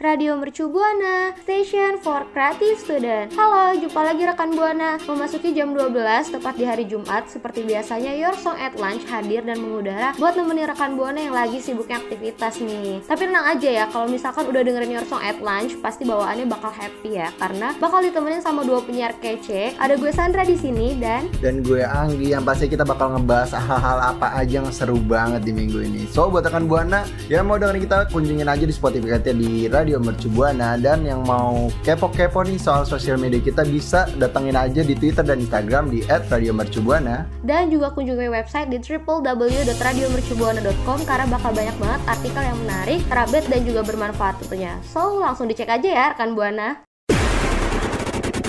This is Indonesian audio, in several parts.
Radio Mercu Buana, Station for Creative Student. Halo, jumpa lagi rekan Buana. Memasuki jam 12 tepat di hari Jumat, seperti biasanya Your Song at Lunch hadir dan mengudara buat nemenin rekan Buana yang lagi sibuknya aktivitas nih. Tapi tenang aja ya, kalau misalkan udah dengerin Your Song at Lunch, pasti bawaannya bakal happy ya, karena bakal ditemenin sama dua penyiar kece. Ada gue Sandra di sini dan dan gue Anggi yang pasti kita bakal ngebahas hal-hal apa aja yang seru banget di minggu ini. So buat rekan Buana yang mau dengerin kita kunjungin aja di Spotify di Radio Radio Mercu Buana dan yang mau kepo-kepo nih soal sosial media kita bisa datengin aja di Twitter dan Instagram di @radiomercubuana dan juga kunjungi website di www.radiomercubuana.com karena bakal banyak banget artikel yang menarik, terupdate dan juga bermanfaat tentunya. So, langsung dicek aja ya rekan Buana.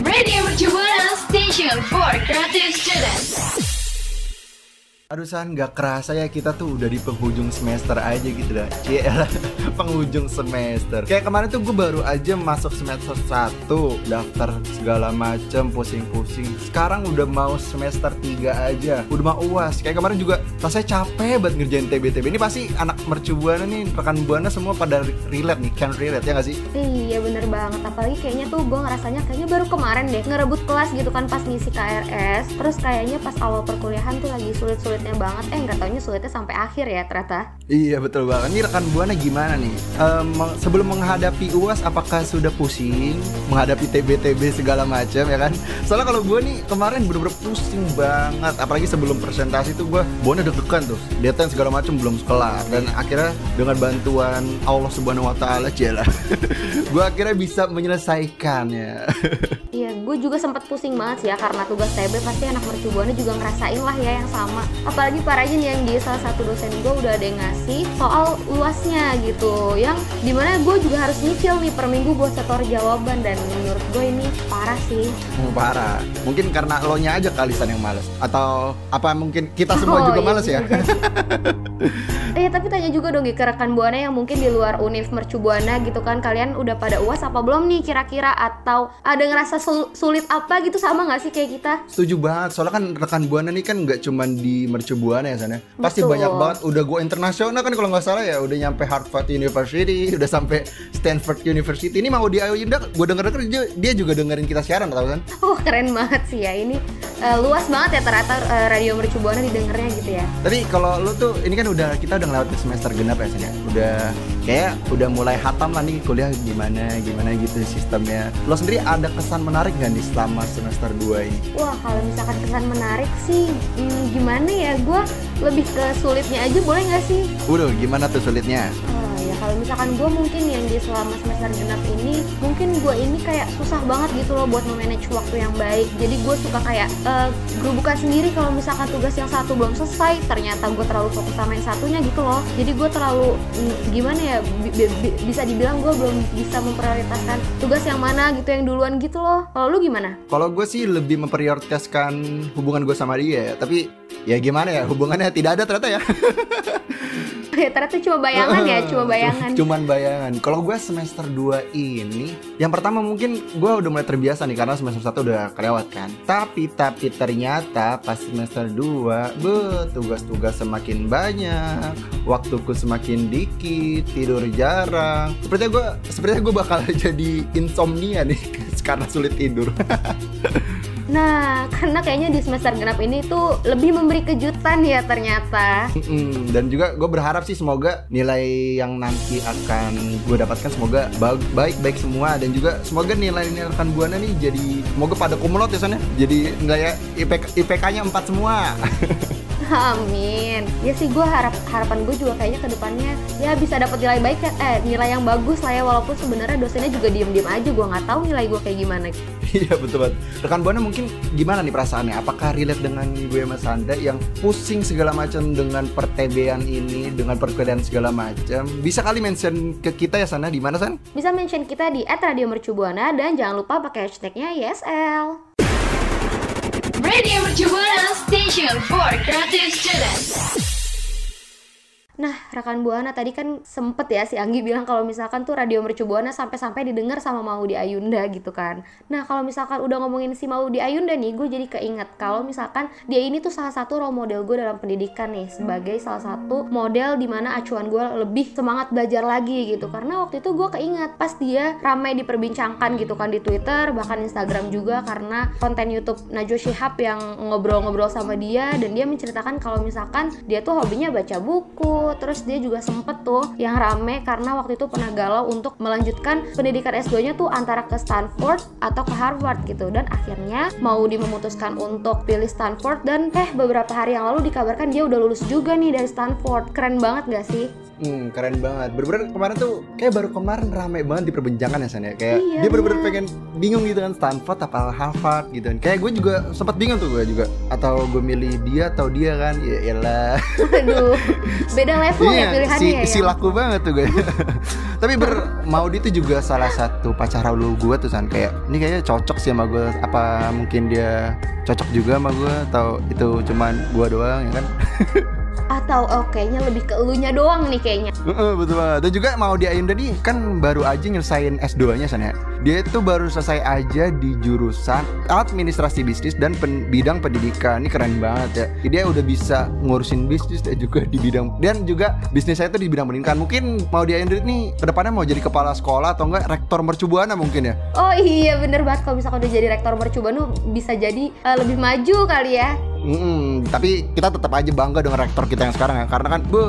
Radio Mercu Buana Station for Creative Students. Aduh San, gak kerasa ya kita tuh udah di penghujung semester aja gitu dah. Cielah, penghujung semester. Kayak kemarin tuh gue baru aja masuk semester 1 Daftar segala macem, pusing-pusing. Sekarang udah mau semester 3 aja. Udah mau uas Kayak kemarin juga rasanya capek banget ngerjain TB-TB Ini pasti anak mercu Buana nih, rekan Buana semua pada relate nih. Can relate ya gak sih? Iya bener banget, apalagi kayaknya tuh gue ngerasanya kayaknya baru kemarin deh Ngerebut kelas gitu kan pas ngisi KRS Terus kayaknya pas awal perkuliahan tuh lagi sulit-sulit sulitnya banget. Eh nggak taunya sulitnya sampai akhir ya ternyata. Iya betul banget. Ini rekan buana gimana nih? Um, sebelum menghadapi uas apakah sudah pusing menghadapi tb tb segala macam ya kan? Soalnya kalau gue nih kemarin bener-bener pusing banget. Apalagi sebelum presentasi tuh gue buana deg-degan tuh. Deadline segala macam belum kelar. Dan akhirnya dengan bantuan Allah subhanahu wa taala lah. Gue akhirnya bisa menyelesaikannya. Iya gue juga sempat pusing banget sih ya karena tugas TB pasti anak mercubuana juga ngerasain lah ya yang sama apalagi parahnya nih yang di salah satu dosen gue udah ada yang ngasih soal luasnya gitu yang di mana gue juga harus nyicil nih per minggu gue setor jawaban dan menurut gue ini parah sih. Oh, parah. Mungkin karena lo nya aja kalisan yang males atau apa mungkin kita semua oh, juga iya, males ya eh tapi tanya juga dong ke rekan buana yang mungkin di luar univ mercu buana gitu kan kalian udah pada uas apa belum nih kira-kira atau ada ngerasa sulit apa gitu sama nggak sih kayak kita setuju banget soalnya kan rekan buana nih kan nggak cuman di mercubuana ya sana. Pasti Betul. banyak banget udah gue internasional kan kalau nggak salah ya udah nyampe Harvard University, udah sampai Stanford University. Ini mau di Ayo Yunda, gue denger denger dia, juga dengerin kita siaran tau kan? Oh keren banget sih ya ini uh, luas banget ya ternyata uh, radio mercubuana didengarnya gitu ya. Tapi kalau lu tuh ini kan udah kita udah ngelewatin semester genap ya sana. Udah kayak udah mulai hatam lah nih kuliah gimana gimana gitu sistemnya. Lo sendiri ada kesan menarik gak nih selama semester 2 ini? Wah kalau misalkan kesan menarik sih hmm, gimana ya ya gue lebih ke sulitnya aja boleh nggak sih? Udah gimana tuh sulitnya? Ya kalau misalkan gue mungkin yang di selama semester genap ini mungkin gue ini kayak susah banget gitu loh buat memanage waktu yang baik. Jadi gue suka kayak uh, gerubukan sendiri kalau misalkan tugas yang satu belum selesai ternyata gue terlalu fokus sama yang satunya gitu loh. Jadi gue terlalu mm, gimana ya bisa dibilang gue belum bisa memprioritaskan tugas yang mana gitu yang duluan gitu loh. Kalau lu gimana? Kalau gue sih lebih memprioritaskan hubungan gue sama dia, tapi ya gimana ya hubungannya tidak ada ternyata ya ya ternyata cuma bayangan ya cuma bayangan. cuman bayangan. Kalau gue semester 2 ini yang pertama mungkin gue udah mulai terbiasa nih karena semester 1 udah kelewat kan. Tapi tapi ternyata pas semester 2 be tugas-tugas semakin banyak waktuku semakin dikit tidur jarang. Sepertinya gue sepertinya gue bakal jadi insomnia nih karena sulit tidur Nah, karena kayaknya di semester genap ini tuh lebih memberi kejutan ya ternyata. Mm-mm. Dan juga gue berharap sih semoga nilai yang nanti akan gue dapatkan semoga baik-baik semua dan juga semoga nilai-nilai rekan buana nih jadi semoga pada kumulot ya sana. Jadi nggak ya IPK, IPK-nya 4 semua. Amin. Ya sih gue harap harapan gue juga kayaknya ke depannya ya bisa dapat nilai baik ya, eh nilai yang bagus lah ya walaupun sebenarnya dosennya juga diem-diem aja gue nggak tahu nilai gue kayak gimana. Iya betul banget. Rekan buana mungkin gimana nih perasaannya? Apakah relate dengan gue Mas Anda yang pusing segala macam dengan pertebean ini, dengan perkuliahan segala macam? Bisa kali mention ke kita ya sana di mana San? Bisa mention kita di @radiomercubuana dan jangan lupa pakai hashtagnya YSL. Radio Mercubuana Station for Creative Students. Nah, rekan Buana tadi kan sempet ya si Anggi bilang kalau misalkan tuh radio Mercu Buana sampai-sampai didengar sama Maudi Ayunda gitu kan. Nah kalau misalkan udah ngomongin si Maudi Ayunda nih, gue jadi keinget kalau misalkan dia ini tuh salah satu role model gue dalam pendidikan nih sebagai salah satu model di mana acuan gue lebih semangat belajar lagi gitu. Karena waktu itu gue keinget pas dia ramai diperbincangkan gitu kan di Twitter bahkan Instagram juga karena konten YouTube Najwa Shihab yang ngobrol-ngobrol sama dia dan dia menceritakan kalau misalkan dia tuh hobinya baca buku terus dia juga sempet tuh yang rame karena waktu itu pernah galau untuk melanjutkan pendidikan S2 nya tuh antara ke Stanford atau ke Harvard gitu dan akhirnya mau memutuskan untuk pilih Stanford dan eh beberapa hari yang lalu dikabarkan dia udah lulus juga nih dari Stanford keren banget gak sih? Hmm, keren banget. Bener-bener kemarin tuh kayak baru kemarin rame banget di perbincangan ya San ya. Kayak Iya, dia bener-bener iya. pengen bingung gitu kan Stanford apa Harvard gitu kan. Kayak gue juga sempat bingung tuh gue juga. Atau gue milih dia atau dia kan. Ya elah. Aduh, beda level ya pilihannya Iya, si, ya. si yang- laku banget tuh gue. Tapi ber Maudi itu juga salah satu pacar lu gue tuh San kayak ini kayaknya cocok sih sama gue. Apa mungkin dia cocok juga sama gue atau itu cuman gue doang ya kan? atau oh kayaknya lebih ke elunya doang nih kayaknya Heeh, betul banget. Dan juga mau di Ayunda nih kan baru aja nyelesain S2-nya San ya. Dia itu baru selesai aja di jurusan administrasi bisnis dan pen- bidang pendidikan. Ini keren banget ya. Jadi dia udah bisa ngurusin bisnis dan juga di bidang dan juga bisnis saya itu di bidang pendidikan. Mungkin mau di Ayunda nih ke depannya mau jadi kepala sekolah atau enggak rektor mercubuana mungkin ya. oh iya bener banget kalau misalkan udah jadi rektor mercubuana bisa jadi eh, lebih maju kali ya Mm-mm, tapi kita tetap aja bangga dengan rektor kita yang sekarang ya karena kan be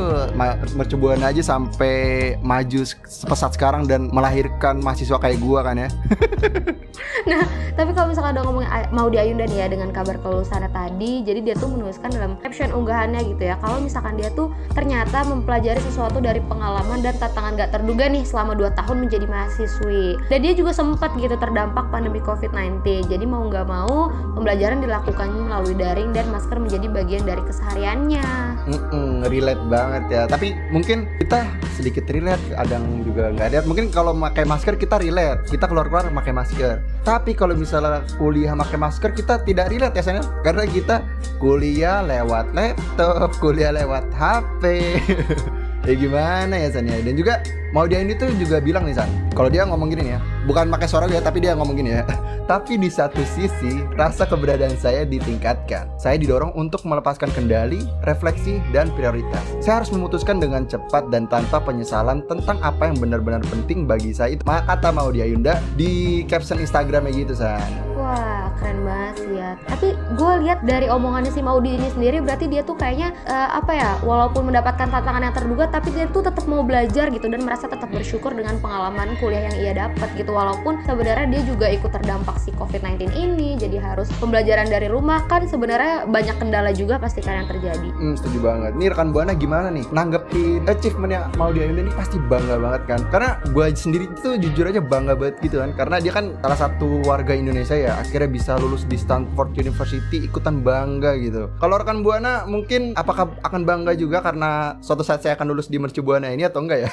mercubuana aja sampai maju se- sepesat sekarang dan melahirkan mahasiswa kayak gua kan ya. Nah, tapi kalau misalkan udah ngomongin A- mau di Ayunda nih ya dengan kabar kelulusannya tadi, jadi dia tuh menuliskan dalam caption unggahannya gitu ya, kalau misalkan dia tuh ternyata mempelajari sesuatu dari pengalaman dan tantangan gak terduga nih selama 2 tahun menjadi mahasiswi. Dan dia juga sempat gitu terdampak pandemi COVID-19. Jadi mau nggak mau pembelajaran dilakukan melalui daring dan masker menjadi bagian dari kesehariannya. Mm-mm, relate banget ya. Tapi mungkin kita sedikit relate, kadang juga nggak ada. Mungkin kalau pakai masker kita relate, kita keluar-keluar pakai masker. Tapi kalau misalnya kuliah pakai masker kita tidak relate ya San, ya. karena kita kuliah lewat laptop, kuliah lewat HP. ya gimana ya San ya? Dan juga mau dia ini tuh juga bilang nih San, kalau dia ngomong gini ya, bukan pakai suara gue tapi dia ngomong gini ya. Tapi di satu sisi, rasa keberadaan saya ditingkatkan. Saya didorong untuk melepaskan kendali, refleksi, dan prioritas. Saya harus memutuskan dengan cepat dan tanpa penyesalan tentang apa yang benar-benar penting bagi saya. Itu maka kata mau dia Yunda di caption Instagramnya gitu San. Wah, keren banget sih ya. Tapi gue lihat dari omongannya si Maudi ini sendiri berarti dia tuh kayaknya eh, apa ya, walaupun mendapatkan tantangan yang terduga tapi dia tuh tetap mau belajar gitu dan merasa tetap bersyukur dengan pengalaman kuliah yang ia dapat gitu walaupun sebenarnya dia juga ikut terdampak si COVID-19 ini jadi harus pembelajaran dari rumah kan sebenarnya banyak kendala juga pastikan yang terjadi. Hmm, setuju banget. Nih rekan Buana gimana nih? Nanggepin achievementnya mau dia Yunda ini pasti bangga banget kan? Karena gue sendiri tuh jujur aja bangga banget gitu kan. Karena dia kan salah satu warga Indonesia ya. Akhirnya bisa lulus di Stanford University ikutan bangga gitu. Kalau rekan Buana mungkin apakah akan bangga juga karena suatu saat saya akan lulus di Mercu Buana ini atau enggak ya?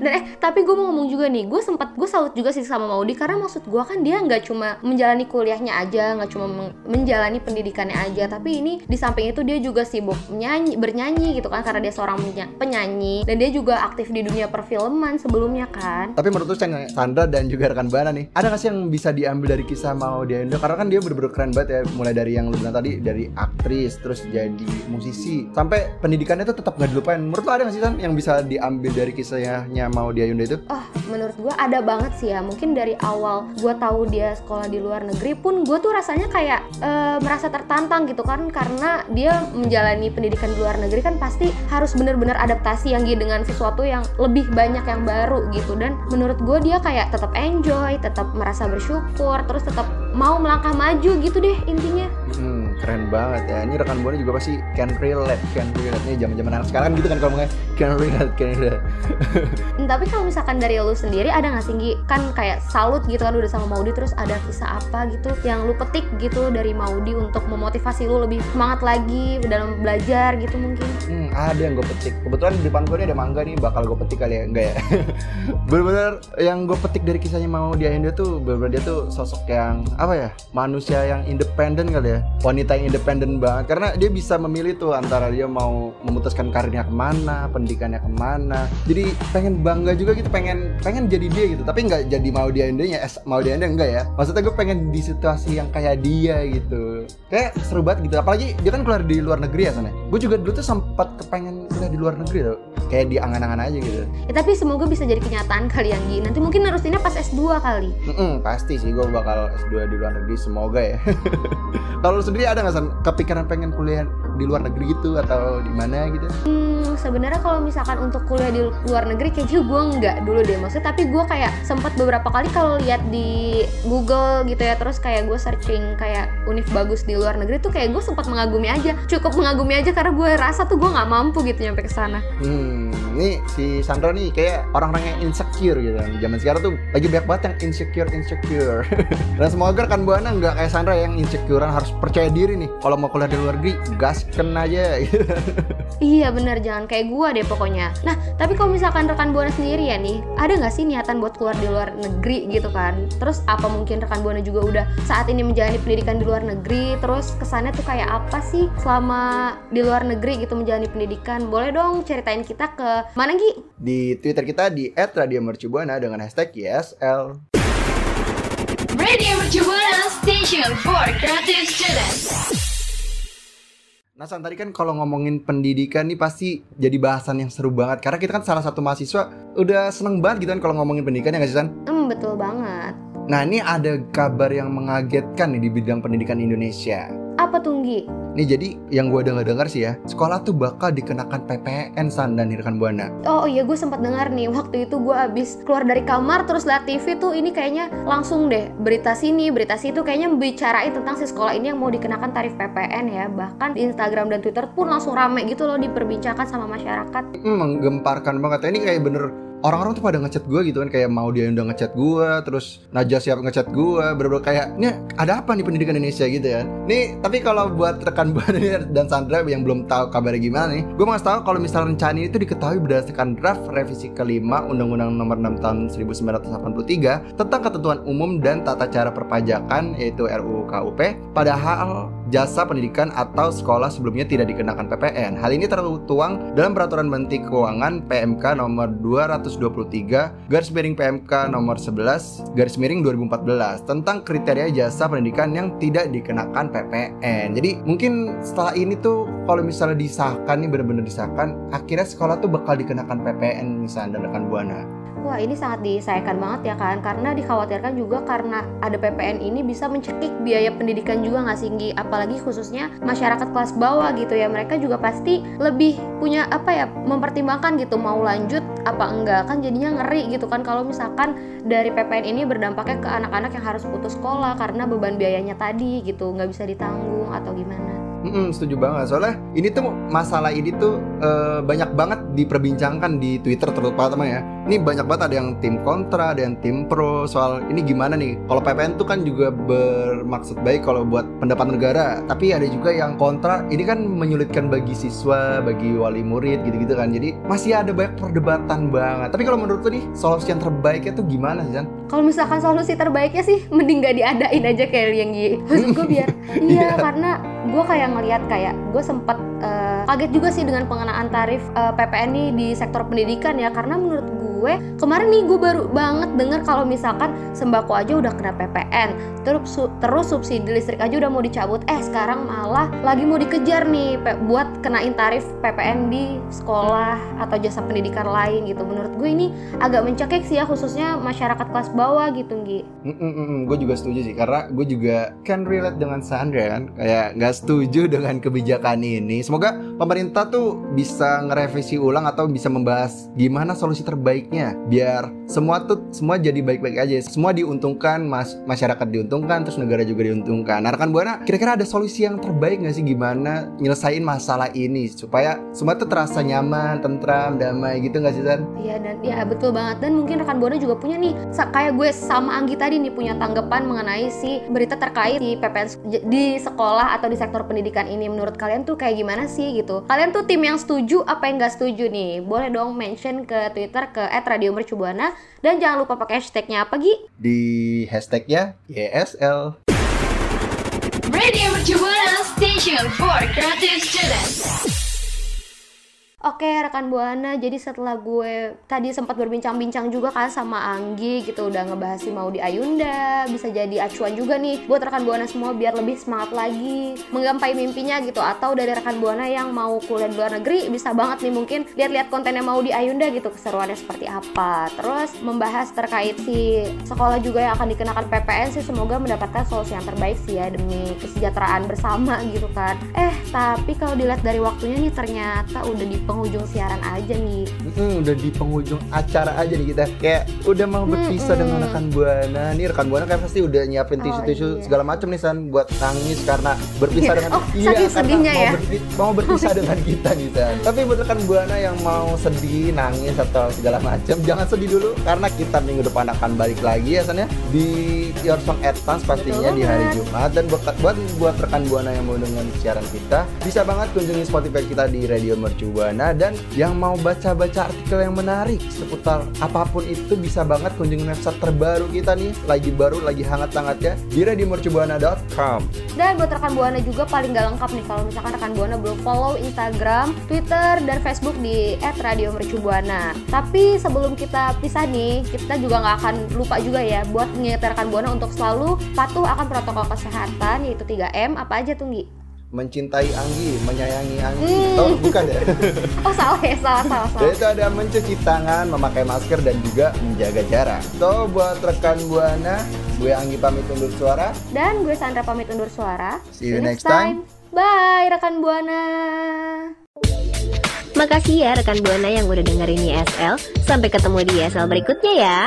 Dan eh tapi gue mau ngomong juga nih, gue sempat gue salut juga sih sama Maudi karena maksud gue kan dia nggak cuma menjalani kuliahnya aja, nggak cuma men- menjalani pendidikannya aja, tapi ini di samping itu dia juga sibuk menyanyi, bernyanyi gitu kan karena dia seorang penya- penyanyi dan dia juga aktif di dunia perfilman sebelumnya kan. Tapi menurut Chan, Sandra dan juga rekan Buana nih, ada gak sih yang bisa diambil dari kisah mau dia Yunda? Karena kan dia bener-bener keren banget ya, mulai dari yang lu bilang tadi, dari aktris, terus jadi musisi, sampai pendidikannya tuh tetap gak dilupain. Menurut lu ada gak sih San yang bisa diambil dari kisahnya mau dia Yunda itu? Oh, menurut gue ada banget sih ya. Mungkin dari awal gue tahu dia sekolah di luar negeri pun gue tuh rasanya kayak eh, merasa tertantang gitu kan karena dia menjalani pendidikan di luar negeri kan pasti harus bener-bener adaptasi yang dengan sesuatu yang lebih banyak yang baru gitu dan menurut gue dia kayak tetap enjoy, tetap merasa bersyukur, terus tetap mau melangkah maju gitu deh intinya. Hmm, keren banget ya. Ini rekan Buana juga pasti can relate, can relate. Nih zaman-zaman anak sekarang gitu kan kalau ngomongnya can relate, can relate. Hmm, Tapi kalau misalkan dari lu sendiri ada nggak sih kan kayak salut gitu kan udah sama Maudi terus ada kisah apa gitu yang lu petik gitu dari Maudi untuk memotivasi lu lebih semangat lagi dalam belajar gitu mungkin? Hmm, ada yang gue petik. Kebetulan di depan gue ini ada mangga nih, bakal gue petik kali ya, enggak ya? Bener-bener yang gue petik dari kisahnya mau dia Indah tuh, bener-bener dia tuh sosok yang apa ya? Manusia yang independen kali ya. Wanita yang independen banget. Karena dia bisa memilih tuh antara dia mau memutuskan karirnya ke mana pendidikannya ke mana. Jadi pengen bangga juga gitu pengen pengen jadi dia gitu. Tapi nggak jadi mau dia endenya eh, mau dia ende enggak ya. Maksudnya gue pengen di situasi yang kayak dia gitu. Kayak seru banget gitu. Apalagi dia kan keluar di luar negeri ya sana gue juga dulu tuh sempat kepengen kuliah di luar negeri tuh kayak di angan-angan aja gitu. Ya, tapi semoga bisa jadi kenyataan kalian Gi. Nanti mungkin nerusinnya pas S2 kali. Mm-mm, pasti sih gue bakal S2 di luar negeri semoga ya. Kalau sendiri ada nggak kepikiran pengen kuliah di luar negeri gitu atau di mana gitu? Hmm, sebenarnya kalau misalkan untuk kuliah di luar negeri kayaknya gue nggak dulu deh. Maksudnya tapi gue kayak sempat beberapa kali kalau lihat di Google gitu ya terus kayak gue searching kayak univ bagus di luar negeri tuh kayak gue sempat mengagumi aja. Cukup mengagumi aja karena gue rasa tuh gue nggak mampu gitu nyampe ke sana Hmm, ini si Sandra nih kayak orang-orang yang insecure gitu kan. Zaman sekarang tuh lagi banyak banget yang insecure insecure. Dan semoga kan Buana nggak kayak Sandra yang insecurean harus percaya diri nih. Kalau mau kuliah di luar negeri, gasken aja. gitu. Iya bener jangan kayak gue deh pokoknya Nah tapi kalau misalkan rekan Buana sendiri ya nih Ada nggak sih niatan buat keluar di luar negeri gitu kan Terus apa mungkin rekan Buana juga udah saat ini menjalani pendidikan di luar negeri Terus kesannya tuh kayak apa sih selama di luar negeri gitu menjalani pendidikan Boleh dong ceritain kita ke mana Gi? Di Twitter kita di @radiomercubuana dengan hashtag YSL. Radio Mercubuana Station for Creative Students. Nah, San, tadi kan kalau ngomongin pendidikan nih pasti jadi bahasan yang seru banget karena kita kan salah satu mahasiswa udah seneng banget gitu kan kalau ngomongin pendidikan ya nggak sih San? Hmm betul banget Nah, ini ada kabar yang mengagetkan nih di bidang pendidikan Indonesia. Apa tuh? Nih jadi yang gue dengar-dengar sih ya, sekolah tuh bakal dikenakan PPN San dan Irkan Buana. Oh iya gue sempat dengar nih waktu itu gue abis keluar dari kamar terus liat TV tuh ini kayaknya langsung deh berita sini berita situ kayaknya membicarain tentang si sekolah ini yang mau dikenakan tarif PPN ya bahkan di Instagram dan Twitter pun langsung rame gitu loh diperbincangkan sama masyarakat Hmm, menggemparkan banget. Ini kayak bener orang-orang tuh pada ngechat gue gitu kan kayak mau dia udah ngechat gue terus Najwa siap ngechat gue kayak ini ada apa nih pendidikan Indonesia gitu ya. Nih tapi kalau buat rekan ini dan Sandra yang belum tahu kabarnya gimana nih gue mau tahu kalau misalnya rencana ini tuh diketahui berdasarkan draft revisi kelima Undang-Undang Nomor 6 Tahun 1983 tentang ketentuan umum dan tata cara perpajakan yaitu RUU KUP padahal jasa pendidikan atau sekolah sebelumnya tidak dikenakan PPN. Hal ini tertuang dalam Peraturan Menteri Keuangan PMK nomor 223 garis miring PMK nomor 11 garis miring 2014 tentang kriteria jasa pendidikan yang tidak dikenakan PPN. Jadi mungkin setelah ini tuh kalau misalnya disahkan nih benar-benar disahkan, akhirnya sekolah tuh bakal dikenakan PPN misalnya dan rekan buana. Wah ini sangat disayangkan banget ya kan Karena dikhawatirkan juga karena ada PPN ini bisa mencekik biaya pendidikan juga nggak tinggi Apalagi khususnya masyarakat kelas bawah gitu ya. Mereka juga pasti lebih punya apa ya Mempertimbangkan gitu mau lanjut apa enggak. Kan jadinya ngeri gitu kan Kalau misalkan dari PPN ini berdampaknya ke anak-anak yang harus putus sekolah Karena beban biayanya tadi gitu nggak bisa ditanggung atau gimana? Mm-mm, setuju banget. Soalnya ini tuh masalah ini tuh eh, banyak banget diperbincangkan di Twitter terutama ya. Ini banyak banget ada yang tim kontra, ada yang tim pro soal ini gimana nih. Kalau PPN tuh kan juga bermaksud baik kalau buat pendapat negara, tapi ada juga yang kontra. Ini kan menyulitkan bagi siswa, bagi wali murid gitu-gitu kan. Jadi masih ada banyak perdebatan banget. Tapi kalau menurut lu nih solusi yang terbaiknya tuh gimana sih Jan? Kalau misalkan solusi terbaiknya sih mending gak diadain aja kayak yang Gi maksud gue biar iya Iya. karena gue kayak ngelihat kayak gue sempet eh, kaget juga sih dengan pengenaan tarif eh, PPN nih di sektor pendidikan ya. Karena menurut gue kemarin nih gue baru banget denger kalau misalkan sembako aja udah kena PPN terus su- terus subsidi listrik aja udah mau dicabut. Eh sekarang malah lagi mau dikejar nih buat kenain tarif PPN di sekolah atau jasa pendidikan lain gitu. Menurut gue ini agak mencekik sih ya khususnya masyarakat kelas bawah gitu Gi gue juga setuju sih karena gue juga can relate dengan Sandra kan kayak nggak setuju dengan kebijakan ini. Semoga pemerintah tuh bisa ngerevisi ulang atau bisa membahas gimana solusi terbaiknya biar semua tuh semua jadi baik-baik aja. Semua diuntungkan, mas masyarakat diuntungkan, terus negara juga diuntungkan. Nah rekan buana, kira-kira ada solusi yang terbaik nggak sih gimana nyelesain masalah ini supaya semua tuh terasa nyaman, tentram, damai gitu nggak sih San? Iya dan ya betul banget dan mungkin rekan Buana juga punya nih sa- kayak gue sama Anggi tadi nih punya tanggapan mengenai si berita terkait di PPN di sekolah atau di sektor pendidikan ini menurut kalian tuh kayak gimana sih gitu kalian tuh tim yang setuju apa yang gak setuju nih boleh dong mention ke Twitter ke @radiomercubuana dan jangan lupa pakai hashtagnya apa Gi Di hashtagnya YSL. Radio Mercu Buana Station for Creative Students. Oke rekan Buana, jadi setelah gue tadi sempat berbincang-bincang juga kan sama Anggi gitu udah ngebahas si mau di Ayunda, bisa jadi acuan juga nih buat rekan Buana semua biar lebih semangat lagi menggapai mimpinya gitu atau dari rekan Buana yang mau kuliah di luar negeri bisa banget nih mungkin lihat-lihat kontennya mau di Ayunda gitu keseruannya seperti apa. Terus membahas terkait si sekolah juga yang akan dikenakan PPN sih semoga mendapatkan solusi yang terbaik sih ya demi kesejahteraan bersama gitu kan. Eh tapi kalau dilihat dari waktunya nih ternyata udah di penghujung siaran aja nih. Mm, udah di penghujung acara aja nih kita kayak udah mau berpisah Mm-mm. dengan rekan buana nih rekan buana kan pasti udah nyiapin Oh, tisu-tisu iya. segala macam nih san buat nangis karena berpisah dengan Oh, saking karena sedihnya mau ya. berpi- mau berpisah dengan kita nih san tapi buat rekan buana yang mau sedih nangis atau segala macam jangan sedih dulu karena kita minggu depan akan balik lagi ya san ya di Your Song Advance pastinya Betul di hari. Jumat dan buat buat buat rekan buana yang mau dengan siaran kita bisa banget kunjungi Spotify kita di Radio Mercu Buana dan yang mau baca-baca artikel yang menarik seputar apa pun itu bisa banget kunjungi website terbaru kita nih lagi baru lagi hangat-hangatnya di radiomercubuana.com Dan buat rekan Buana juga paling gak lengkap nih kalau misalkan rekan Buana belum follow Instagram, Twitter, dan Facebook di @radiomercubuana. Tapi sebelum kita pisah nih, kita juga nggak akan lupa juga ya buat mengingatkan rekan Buana untuk selalu patuh akan protokol kesehatan yaitu 3M apa aja tuh Nggi? Mencintai Anggi, menyayangi Anggi. Hmm. Oh, bukan ya? Oh salah ya, salah salah salah. Jadi itu ada mencuci tangan, memakai masker dan juga menjaga jarak. So buat rekan Buana, gue Anggi pamit undur suara. Dan gue Sandra pamit undur suara. See you next time. Bye rekan Buana. Makasih ya rekan Buana yang udah dengerin YSL. Sampai ketemu di YSL berikutnya ya.